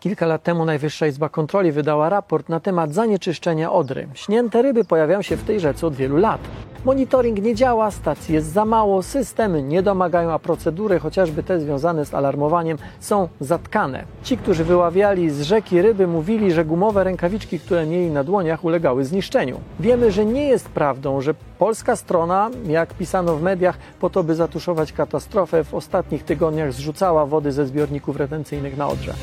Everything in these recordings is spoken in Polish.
Kilka lat temu Najwyższa Izba Kontroli wydała raport na temat zanieczyszczenia Odry. Śnięte ryby pojawiają się w tej rzece od wielu lat. Monitoring nie działa, stacji jest za mało, systemy nie domagają, a procedury, chociażby te związane z alarmowaniem, są zatkane. Ci, którzy wyławiali z rzeki ryby, mówili, że gumowe rękawiczki, które mieli na dłoniach, ulegały zniszczeniu. Wiemy, że nie jest prawdą, że polska strona, jak pisano w mediach, po to, by zatuszować katastrofę, w ostatnich tygodniach zrzucała wody ze zbiorników retencyjnych na Odrze.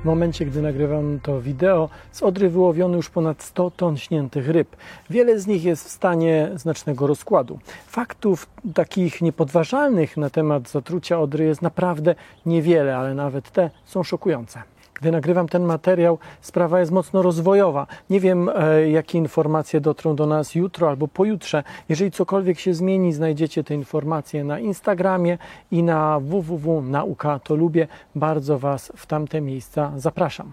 W momencie, gdy nagrywam to wideo, z Odry wyłowiono już ponad 100 ton śniętych ryb. Wiele z nich jest w stanie znacznego rozkładu. Faktów takich niepodważalnych na temat zatrucia Odry jest naprawdę niewiele, ale nawet te są szokujące. Gdy nagrywam ten materiał, sprawa jest mocno rozwojowa. Nie wiem, e, jakie informacje dotrą do nas jutro albo pojutrze. Jeżeli cokolwiek się zmieni, znajdziecie te informacje na Instagramie i na www.nauka to lubię. Bardzo Was w tamte miejsca zapraszam.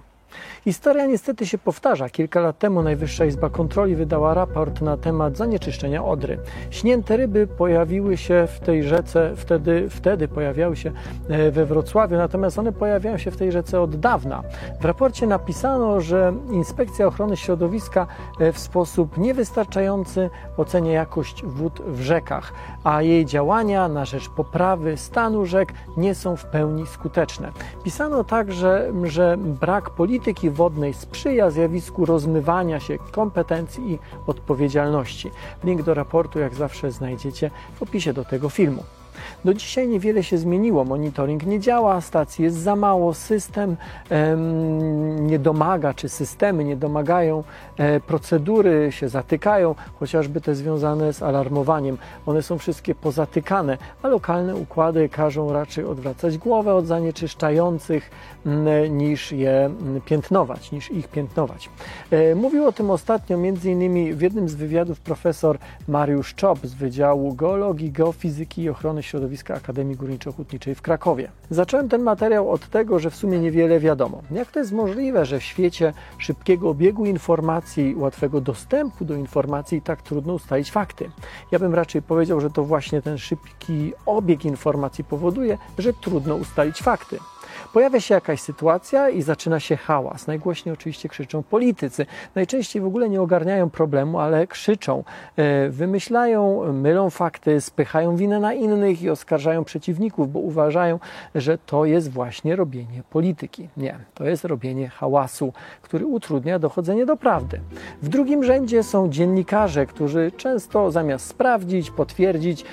Historia niestety się powtarza. Kilka lat temu Najwyższa Izba Kontroli wydała raport na temat zanieczyszczenia Odry. Śnięte ryby pojawiły się w tej rzece, wtedy, wtedy pojawiały się e, we Wrocławiu, natomiast one pojawiają się w tej rzece od dawna. W raporcie napisano, że Inspekcja Ochrony Środowiska e, w sposób niewystarczający ocenia jakość wód w rzekach, a jej działania na rzecz poprawy stanu rzek nie są w pełni skuteczne. Pisano także, że brak polityki polityki wodnej sprzyja zjawisku rozmywania się kompetencji i odpowiedzialności. Link do raportu, jak zawsze, znajdziecie w opisie do tego filmu. Do dzisiaj niewiele się zmieniło. Monitoring nie działa, stacji jest za mało, system em, nie domaga, czy systemy nie domagają, e, procedury się zatykają, chociażby te związane z alarmowaniem. One są wszystkie pozatykane, a lokalne układy każą raczej odwracać głowę od zanieczyszczających m, niż je piętnować, niż ich piętnować. E, mówił o tym ostatnio między innymi w jednym z wywiadów profesor Mariusz Czop z Wydziału Geologii, Geofizyki i Ochrony Środowiska Akademii Górniczo-Hutniczej w Krakowie. Zacząłem ten materiał od tego, że w sumie niewiele wiadomo. Jak to jest możliwe, że w świecie szybkiego obiegu informacji, łatwego dostępu do informacji tak trudno ustalić fakty? Ja bym raczej powiedział, że to właśnie ten szybki obieg informacji powoduje, że trudno ustalić fakty. Pojawia się jakaś sytuacja i zaczyna się hałas. Najgłośniej oczywiście krzyczą politycy. Najczęściej w ogóle nie ogarniają problemu, ale krzyczą, e, wymyślają, mylą fakty, spychają winę na innych i oskarżają przeciwników, bo uważają, że to jest właśnie robienie polityki. Nie, to jest robienie hałasu, który utrudnia dochodzenie do prawdy. W drugim rzędzie są dziennikarze, którzy często zamiast sprawdzić, potwierdzić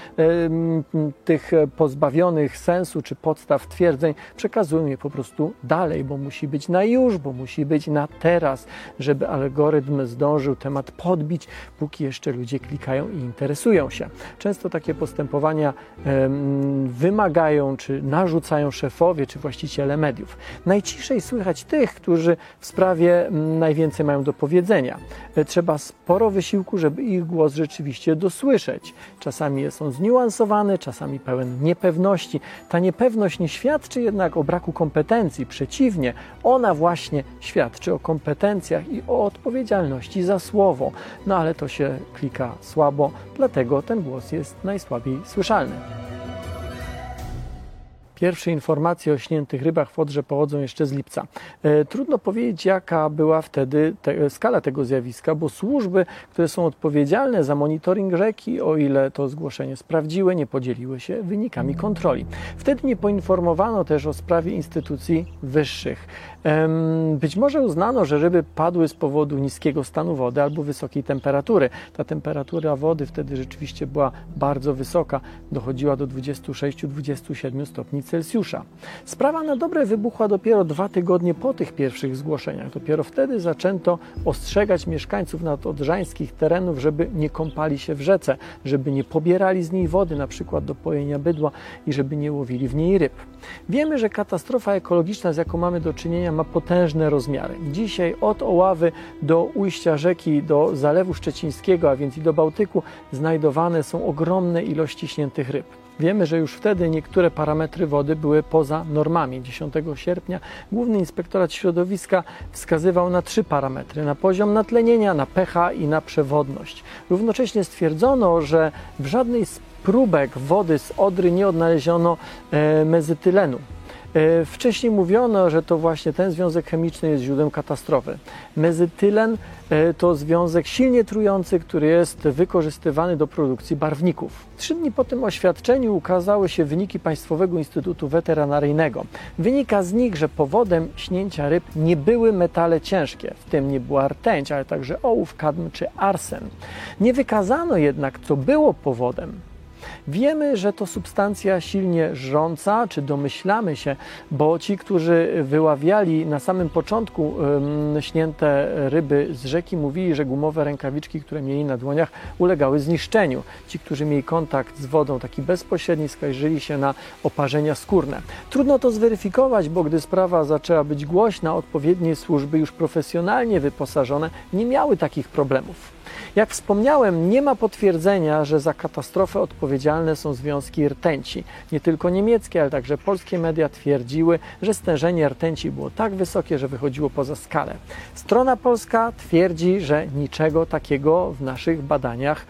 tych pozbawionych sensu czy podstaw twierdzeń, przekazują po prostu dalej, bo musi być na już, bo musi być na teraz, żeby algorytm zdążył temat podbić, póki jeszcze ludzie klikają i interesują się. Często takie postępowania wymagają czy narzucają szefowie czy właściciele mediów. Najciszej słychać tych, którzy w sprawie najwięcej mają do powiedzenia. E, trzeba sporo wysiłku, żeby ich głos rzeczywiście dosłyszeć. Czasami jest on zniuansowany, czasami pełen niepewności. Ta niepewność nie świadczy jednak o braku kompetencji. Przeciwnie, ona właśnie świadczy o kompetencjach i o odpowiedzialności za słowo. No ale to się klika słabo, dlatego ten głos jest najsłabiej słyszalny. Pierwsze informacje o śniętych rybach w Odrze pochodzą jeszcze z lipca. E, trudno powiedzieć, jaka była wtedy te, skala tego zjawiska, bo służby, które są odpowiedzialne za monitoring rzeki, o ile to zgłoszenie sprawdziły, nie podzieliły się wynikami kontroli. Wtedy nie poinformowano też o sprawie instytucji wyższych. Być może uznano, że ryby padły z powodu niskiego stanu wody albo wysokiej temperatury. Ta temperatura wody wtedy rzeczywiście była bardzo wysoka, dochodziła do 26-27 stopni Celsjusza. Sprawa na dobre wybuchła dopiero dwa tygodnie po tych pierwszych zgłoszeniach. Dopiero wtedy zaczęto ostrzegać mieszkańców nadodrzańskich terenów, żeby nie kąpali się w rzece, żeby nie pobierali z niej wody, na przykład do pojenia bydła i żeby nie łowili w niej ryb. Wiemy, że katastrofa ekologiczna, z jaką mamy do czynienia, ma potężne rozmiary. Dzisiaj od Oławy do ujścia rzeki, do Zalewu Szczecińskiego, a więc i do Bałtyku, znajdowane są ogromne ilości śniętych ryb. Wiemy, że już wtedy niektóre parametry wody były poza normami. 10 sierpnia Główny Inspektorat Środowiska wskazywał na trzy parametry: na poziom natlenienia, na pH i na przewodność. Równocześnie stwierdzono, że w żadnej z próbek wody z Odry nie odnaleziono e, mezytylenu. E, wcześniej mówiono, że to właśnie ten związek chemiczny jest źródłem katastrofy. Mezytylen e, to związek silnie trujący, który jest wykorzystywany do produkcji barwników. Trzy dni po tym oświadczeniu ukazały się wyniki Państwowego Instytutu Weterynaryjnego. Wynika z nich, że powodem śnięcia ryb nie były metale ciężkie, w tym nie była rtęć, ale także ołów, kadm czy arsen. Nie wykazano jednak, co było powodem. Wiemy, że to substancja silnie żrąca, czy domyślamy się, bo ci, którzy wyławiali na samym początku śnięte ryby z rzeki, mówili, że gumowe rękawiczki, które mieli na dłoniach, ulegały zniszczeniu. Ci, którzy mieli kontakt z wodą taki bezpośredni, skarżyli się na oparzenia skórne. Trudno to zweryfikować, bo gdy sprawa zaczęła być głośna, odpowiednie służby już profesjonalnie wyposażone nie miały takich problemów. Jak wspomniałem, nie ma potwierdzenia, że za katastrofę odpowiedzialne są związki rtęci. Nie tylko niemieckie, ale także polskie media twierdziły, że stężenie rtęci było tak wysokie, że wychodziło poza skalę. Strona polska twierdzi, że niczego takiego w naszych badaniach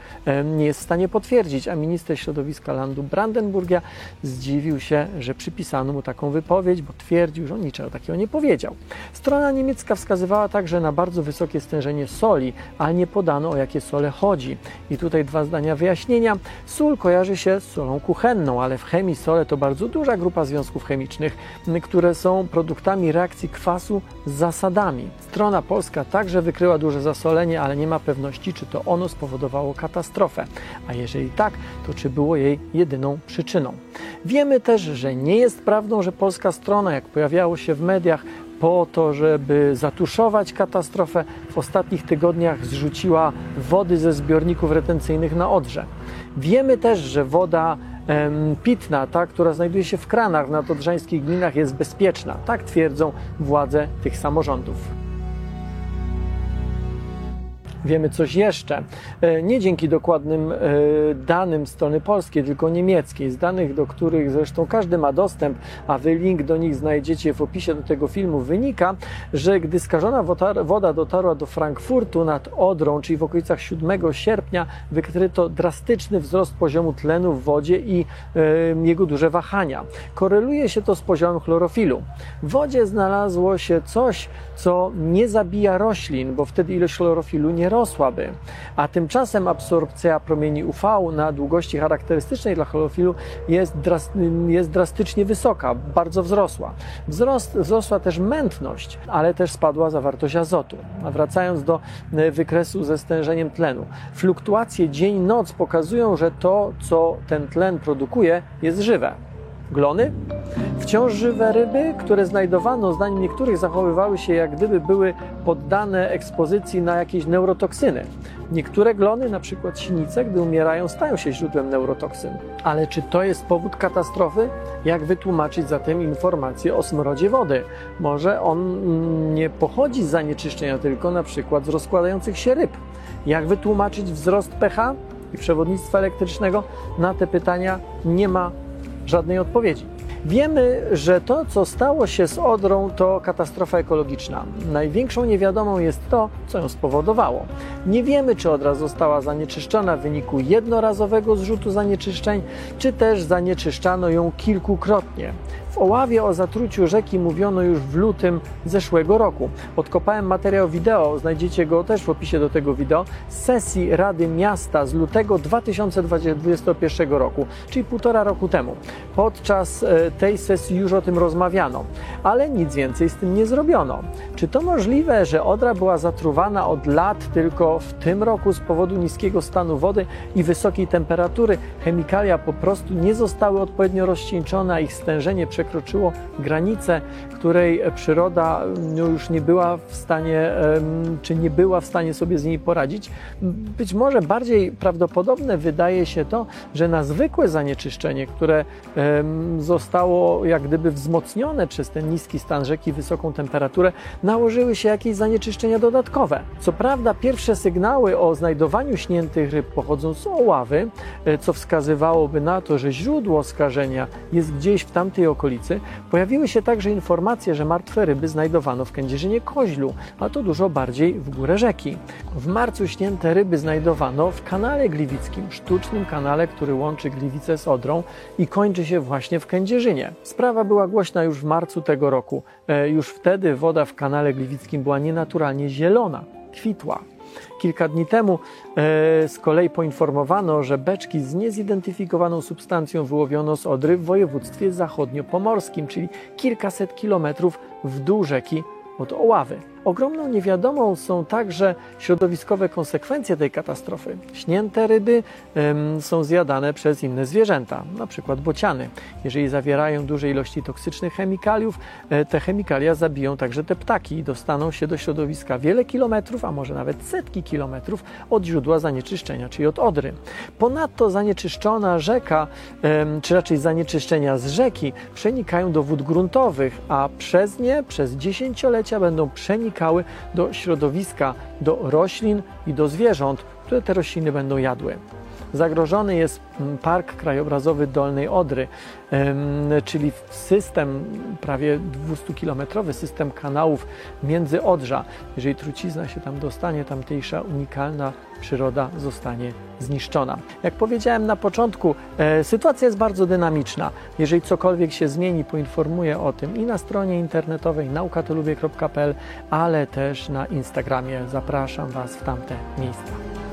nie jest w stanie potwierdzić, a minister środowiska landu Brandenburgia zdziwił się, że przypisano mu taką wypowiedź, bo twierdził, że on niczego takiego nie powiedział. Strona niemiecka wskazywała także na bardzo wysokie stężenie soli, ale nie podano o jakie sole chodzi. I tutaj dwa zdania wyjaśnienia. Sól kojarzy się z solą kuchenną, ale w chemii sole to bardzo duża grupa związków chemicznych, które są produktami reakcji kwasu z zasadami. Strona polska także wykryła duże zasolenie, ale nie ma pewności, czy to ono spowodowało katastrofę. A jeżeli tak, to czy było jej jedyną przyczyną. Wiemy też, że nie jest prawdą, że polska strona, jak pojawiało się w mediach, po to, żeby zatuszować katastrofę, w ostatnich tygodniach zrzuciła wody ze zbiorników retencyjnych na Odrze. Wiemy też, że woda pitna, ta, która znajduje się w kranach w nadodrzańskich gminach, jest bezpieczna. Tak twierdzą władze tych samorządów wiemy coś jeszcze. E, nie dzięki dokładnym e, danym strony polskiej, tylko niemieckiej, z danych, do których zresztą każdy ma dostęp, a wy link do nich znajdziecie w opisie do tego filmu, wynika, że gdy skażona woda dotarła do Frankfurtu nad Odrą, czyli w okolicach 7 sierpnia, wykryto drastyczny wzrost poziomu tlenu w wodzie i e, jego duże wahania. Koreluje się to z poziomem chlorofilu. W wodzie znalazło się coś, co nie zabija roślin, bo wtedy ilość chlorofilu nie rosłaby. A tymczasem absorpcja promieni UV na długości charakterystycznej dla chlorofilu jest, jest drastycznie wysoka, bardzo wzrosła. Wzrost, wzrosła też mętność, ale też spadła zawartość azotu. A wracając do e, wykresu ze stężeniem tlenu. Fluktuacje dzień-noc pokazują, że to, co ten tlen produkuje, jest żywe glony. Wciąż żywe ryby, które znajdowano, zdaniem niektórych, zachowywały się jak gdyby były poddane ekspozycji na jakieś neurotoksyny. Niektóre glony, na przykład sinice, gdy umierają, stają się źródłem neurotoksyn. Ale czy to jest powód katastrofy? Jak wytłumaczyć zatem informacje o smrodzie wody? Może on nie pochodzi z zanieczyszczenia, tylko na przykład z rozkładających się ryb. Jak wytłumaczyć wzrost pH i przewodnictwa elektrycznego? Na te pytania nie ma żadnej odpowiedzi. Wiemy, że to, co stało się z Odrą, to katastrofa ekologiczna. Największą niewiadomą jest to, co ją spowodowało. Nie wiemy, czy Odra została zanieczyszczona w wyniku jednorazowego zrzutu zanieczyszczeń, czy też zanieczyszczano ją kilkukrotnie. W Oławie o zatruciu rzeki mówiono już w lutym zeszłego roku. Odkopałem materiał wideo, znajdziecie go też w opisie do tego wideo, z sesji Rady Miasta z lutego 2021 roku, czyli półtora roku temu. Podczas e, tej sesji już o tym rozmawiano, ale nic więcej z tym nie zrobiono. Czy to możliwe, że Odra była zatruwana od lat tylko w tym roku z powodu niskiego stanu wody i wysokiej temperatury? Chemikalia po prostu nie zostały odpowiednio rozcieńczone, a ich stężenie przekroczyło granicę, której przyroda no, już nie była w stanie, czy nie była w stanie sobie z niej poradzić. Być może bardziej prawdopodobne wydaje się to, że na zwykłe zanieczyszczenie, które zostało jak gdyby wzmocnione przez ten niski stan rzeki, wysoką temperaturę, na nałożyły się jakieś zanieczyszczenia dodatkowe. Co prawda, pierwsze sygnały o znajdowaniu śniętych ryb pochodzą z Oławy, e, co wskazywałoby na to, że źródło skażenia jest gdzieś w tamtej okolicy. Pojawiły się także informacje, że martwe ryby znajdowano w Kędzierzynie Koźlu, a to dużo bardziej w górę rzeki. W marcu śnięte ryby znajdowano w kanale gliwickim, sztucznym kanale, który łączy Gliwice z Odrą i kończy się właśnie w Kędzierzynie. Sprawa była głośna już w marcu tego roku. E, Już wtedy woda w kanale gliwickim była nienaturalnie zielona, kwitła. Kilka dni temu e, z kolei poinformowano, że beczki z niezidentyfikowaną substancją wyłowiono z Odry w województwie zachodniopomorskim, czyli kilkaset kilometrów w dół rzeki od Oławy. Ogromną niewiadomą są także środowiskowe konsekwencje tej katastrofy. Śnięte ryby em, są zjadane przez inne zwierzęta, na przykład bociany. Jeżeli zawierają duże ilości toksycznych chemikaliów, e, te chemikalia zabiją także te ptaki i dostaną się do środowiska wiele kilometrów, a może nawet setki kilometrów od źródła zanieczyszczenia, czyli od Odry. Ponadto zanieczyszczona rzeka, em, czy raczej zanieczyszczenia z rzeki przenikają do wód gruntowych, a przez nie przez dziesięciolecia będą do środowiska, do roślin i do zwierząt, które te rośliny będą jadły. Zagrożony jest mm, Park Krajobrazowy Dolnej Odry, czyli system prawie 200-kilometrowy, system kanałów między Odrza. Jeżeli trucizna się tam dostanie, tamtejsza unikalna przyroda zostanie zniszczona. Jak powiedziałem na początku, e, sytuacja jest bardzo dynamiczna. Jeżeli cokolwiek się zmieni, poinformuję o tym i na stronie internetowej naukatolubie.pl, ale też na Instagramie. Zapraszam Was w tamte miejsca.